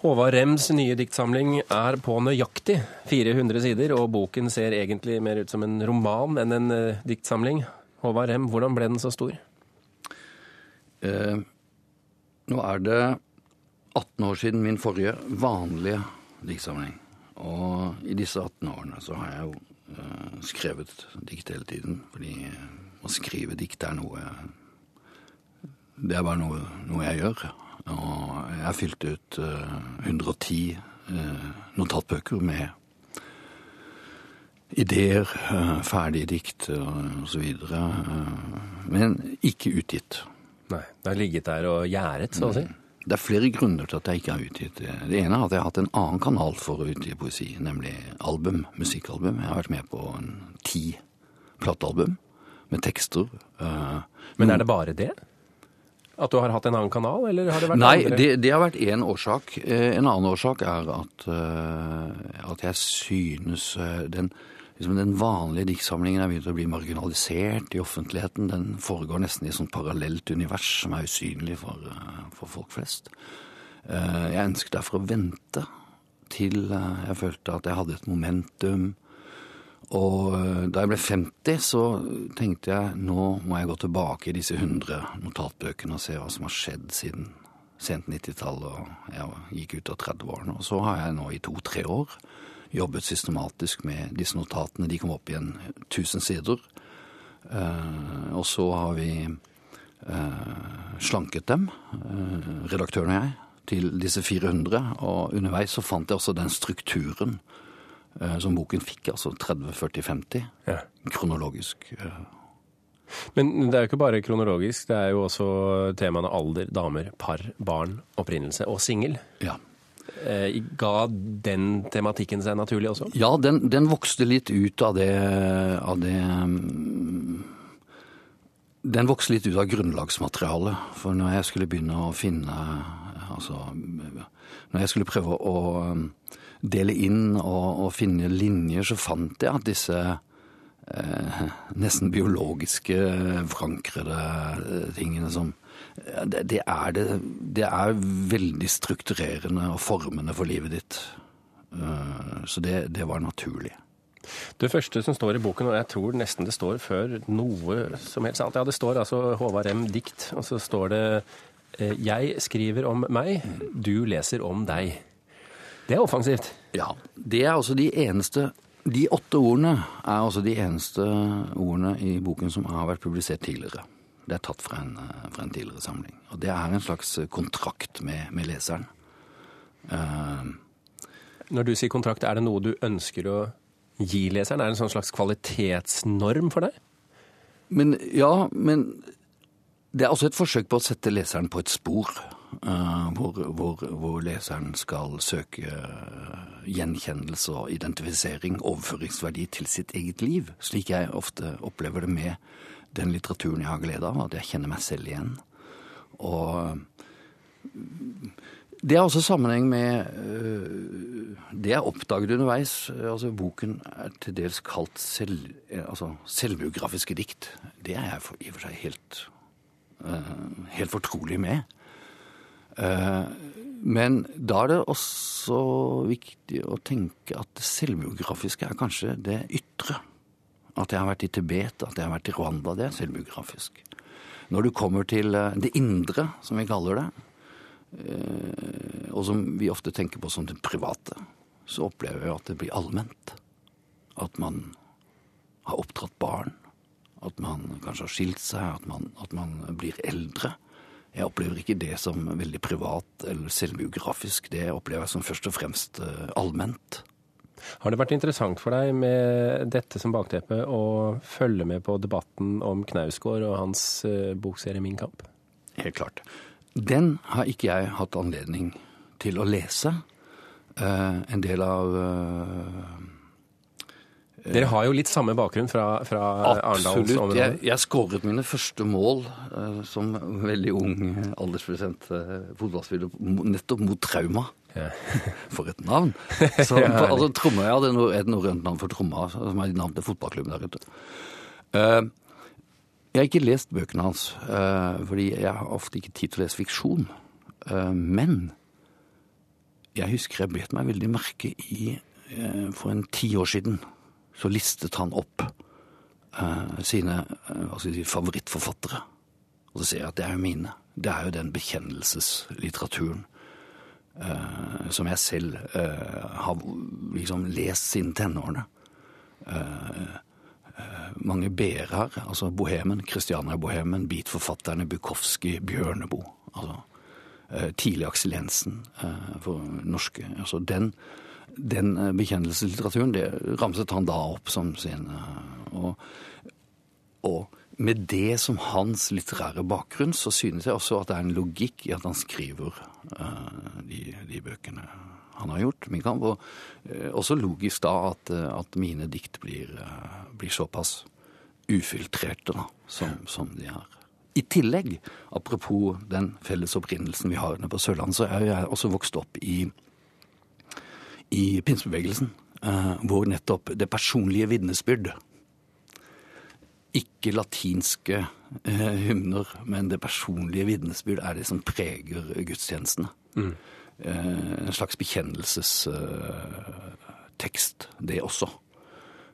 Håvard Rems nye diktsamling er på nøyaktig 400 sider, og boken ser egentlig mer ut som en roman enn en uh, diktsamling. Håvard Rem, hvordan ble den så stor? Eh, nå er det 18 år siden min forrige vanlige diktsamling. Og i disse 18 årene så har jeg jo eh, skrevet dikt hele tiden. Fordi å skrive dikt er noe Det er bare noe, noe jeg gjør. Og jeg fylte ut uh, 110 uh, notatbøker med ideer, uh, ferdige dikt videre. men ikke utgitt. Nei, Det har ligget der og gjerdet, så å si? Det er flere grunner til at jeg ikke har utgitt det. Det ene er at jeg har hatt en annen kanal for å utgi poesi, nemlig album, musikkalbum. Jeg har vært med på en ti platealbum med tekster. Men er det bare det? At du har hatt en annen kanal, eller har det vært Nei, andre? det, det har vært én årsak. Eh, En annen årsak er at, eh, at jeg synes eh, den, liksom den vanlige diktsamlingen er begynt å bli marginalisert i offentligheten. Den foregår nesten i et sånt parallelt univers som er usynlig for, for folk flest. Jeg ønsket derfor å vente til jeg følte at jeg hadde et momentum. Og eh, da jeg ble 50, så tenkte jeg nå må jeg gå tilbake i disse 100 notatbøkene og se hva som har skjedd siden sent 90-tall og jeg gikk ut av 30-årene. Og så har jeg nå i to-tre år jobbet systematisk med disse notatene. De kom opp igjen 1000 sider. Uh, og så har vi uh, slanket dem, uh, redaktøren og jeg, til disse 400. Og underveis så fant jeg også den strukturen som boken fikk, altså 30, 40, 50, Ja. kronologisk. eh. Men det er jo ikke bare kronologisk, det er jo også temaene alder, damer, par, barn, opprinnelse og singel. Ja. Eh, ga den tematikken seg naturlig også? Ja, den, den vokste litt ut av det, av det mm, Den vokste litt ut av grunnlagsmaterialet. For når jeg skulle begynne å finne Altså Når jeg skulle prøve å mm, dele inn og, og finne linjer, så fant jeg at disse eh, nesten biologiske, forankrede eh, tingene som det, det, er det, det er veldig strukturerende og formende for livet ditt. Eh, Så det, det var naturlig. Det første som står i boken, og jeg tror nesten det står før noe som helst annet Ja, det står altså Håvard M. dikt, og så står det Jeg skriver om meg, du leser om deg. Det er offensivt. Ja, det er altså de eneste De åtte ordene er altså de eneste ordene i boken som har vært publisert tidligere. Det er tatt fra en, eh, fra en tidligere samling. Og det er en slags kontrakt med, med leseren. Uh, Når du sier kontrakt, er det noe du ønsker å gi leseren? Er det en sånn slags kvalitetsnorm for deg? Men ja, men det er også et forsøk på å sette leseren på et spor. uh, hvor, hvor, hvor leseren skal søke eh, gjenkjennelse og identifisering, overføringsverdi til sitt eget liv. Slik jeg ofte opplever det med den litteraturen jeg har glede av, at jeg kjenner meg selv igjen. Og det er også sammenheng med det jeg oppdaget underveis. Altså, boken er til dels kalt selv, altså, selvbiografiske dikt. Det er jeg for, i og for seg helt, helt fortrolig med. Eh, men da er det også viktig å tenke at det selvbiografiske er kanskje det ytre. At jeg har vært i Tibet, at jeg har vært i Rwanda, det er selvbiografisk. Når du kommer til eh, det indre, som vi kaller det, eh, og som vi ofte tenker på som det private, så opplever jeg at det blir allment. At man har oppdratt barn, at man kanskje har skilt seg, at man, at man blir eldre. Jeg opplever ikke det som veldig privat eller selvbiografisk. Det opplever jeg som først og fremst eh, allment. Har det vært interessant for deg med dette som bakteppe å følge med på debatten om Knausgård og hans eh, bokserie Min kamp? Helt klart. Den har ikke jeg hatt anledning til å lese. Eh, en del av Dere har jo litt samme bakgrunn fra, fra Absolutt. Jeg, jeg skåret mine første mål uh, som veldig ung aldersprosent alderspresent eh, fotballspiller nettopp mot Trauma. Ja. For et navn! Så, Ja, på, altså, tromma, ja, det er et norrønt navn for Tromma, som er navn til fotballklubben der ute. Uh, jeg har ikke lest bøkene hans, uh, fordi jeg har ofte ikke tid til å lese fiksjon. Men jeg husker jeg bet meg veldig merke i For en ti år siden så listet han opp eh, sine eh, si, favorittforfattere. Og så ser jeg at det er jo mine. Det er jo den bekjennelseslitteraturen eh, som jeg selv eh, har liksom lest siden tenårene. Eh, mange b-er her, altså Bohemen, Christiania-bohemen, beatforfatterne Bukowski, Bjørneboe. altså tidlig Aksel Jensen for norske. Altså den, den eh, bekjennelseslitteraturen, det ramset han da opp som sin eh, og, og med det som hans litterære bakgrunn, så synes jeg også at det er en logikk i at han skriver uh, de, de bøkene han har gjort, Min kamp. Og uh, også logisk da at, at mine dikt blir, uh, blir såpass ufiltrerte da, som, som de er. I tillegg, apropos den felles opprinnelsen vi har på Sørlandet, så er jeg også vokst opp i, i pinsebevegelsen, eh, hvor nettopp det personlige vitnesbyrd ikke latinske eh, hymner, men det personlige vitnesbyrd er det som preger gudstjenestene. Mm. en slags bekjennelsestekst, det også.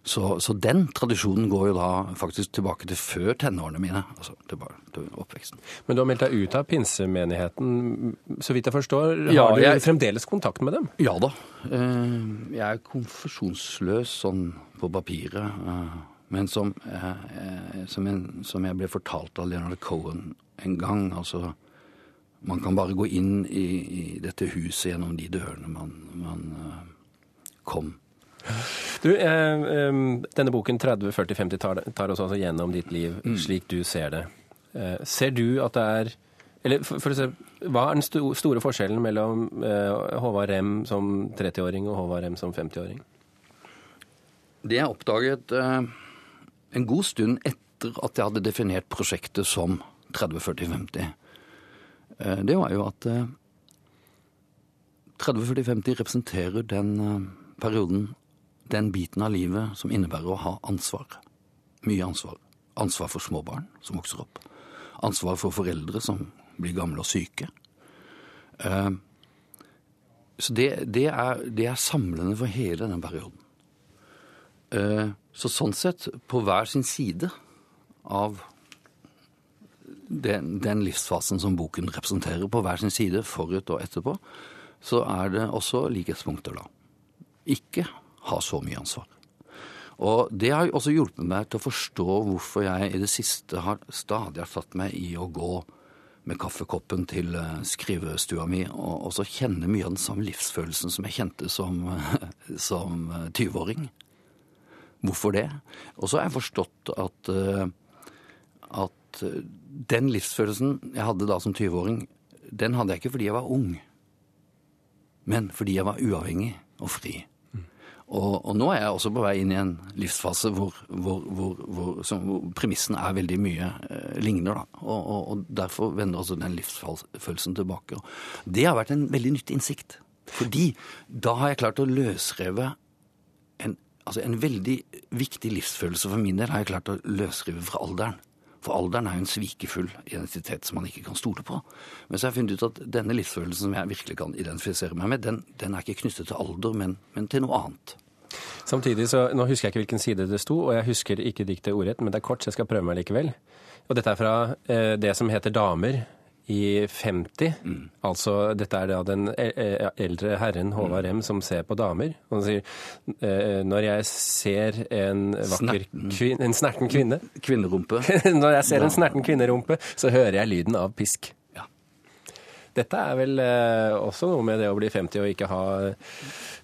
Så, så den tradisjonen går jo da faktisk tilbake til før tenårene mine. Altså tilbake til oppveksten. Men du har meldt deg ut av pinsemenigheten, så vidt jeg forstår. Ja, har du jeg- fremdeles kontakt med dem? Ja da. Eh, Jeg er konfesjonsløs sånn på papiret. eh, Men som, eh, som, jeg, som jeg ble fortalt av Leonard Cohen en gang, altså Man kan bare gå inn i, i dette huset gjennom de dørene man, man kom. Du, eh, eh, denne boken 30, 40, 50 tar, tar oss altså gjennom ditt liv slik du ser det. Eh, ser du at det er Eller for, for å se, hva er den sto, store forskjellen mellom eh, Håvard Rem som 30-åring og Håvard Rem som 50-åring? Det jeg oppdaget eh, en god stund etter at jeg hadde definert prosjektet som 30-40-50, eh, det var jo at eh, 30-40-50 representerer den eh, perioden, den biten av livet som innebærer å ha ansvar. Mye ansvar. Ansvar for små barn som vokser opp. Ansvar for foreldre som blir gamle og syke. Eh, Så det, det, er, det er samlende for hele den perioden. Eh, Så sånn sett, på hver sin side av den, den livsfasen som boken representerer, på hver sin side, forut og etterpå, så er det også likhetspunkter, da. Ikke ha så mye ansvar. Og det har også hjulpet meg til å forstå hvorfor jeg i det siste har stadig har tatt meg i å gå med kaffekoppen til eh, skrivestua mi og også kjenne mye av den samme livsfølelsen som jeg kjente som, som eh, 20-åring. Hvorfor det? Og så har jeg forstått at, eh, at eh, den livsfølelsen jeg hadde da som 20-åring, den hadde jeg ikke fordi jeg var ung, men fordi jeg var uavhengig og fri. Og, og nå er jeg også på vei inn i en livsfase hvor, hvor, hvor, hvor, hvor premissen er veldig mye eh, ligner. Da. Og, og, og derfor vender også den livsfølelsen tilbake. Det har vært en veldig nyttig innsikt. Fordi da har jeg klart å løsreve en, altså en veldig viktig livsfølelse for min del har jeg klart å løsrive fra alderen. For alderen er en svikefull identitet som man ikke kan stole på. Men så har jeg funnet ut at denne livsfølelsen som jeg virkelig kan identifisere meg med, den, den er ikke knyttet til alder, men, men til noe annet. Samtidig så, Nå husker jeg ikke hvilken side det sto, og jeg husker ikke diktet ordrett, men det er kort, så jeg skal prøve meg likevel. Og dette er fra eh, det som heter Damer i 50. Altså dette er da den e- e- eldre herren Håvard M som ser på damer. Og han sier eh, når jeg ser en vakker Snerten. en snerten kvinne Kvinnerumpe. Når jeg ser en snerten kvinnerumpe, så hører jeg lyden av pisk. Ja. Dette er vel eh, også noe med det å bli 50 og ikke ha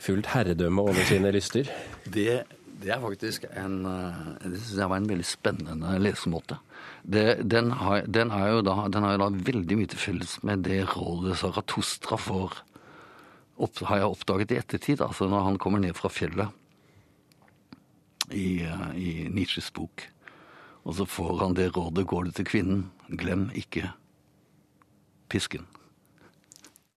fullt herredømme over sine lyster. Det, det er faktisk en eh, Det syns jeg var en veldig spennende lesemåte. Det, den, har, den, jo da, den har jo da veldig mye til felles med det rådet Saratostra får, opp, har jeg oppdaget i ettertid. Altså når han kommer ned fra fjellet i, eh, i Nietzsches bok. Og så får han det rådet 'går du til kvinnen, glem ikke pisken'.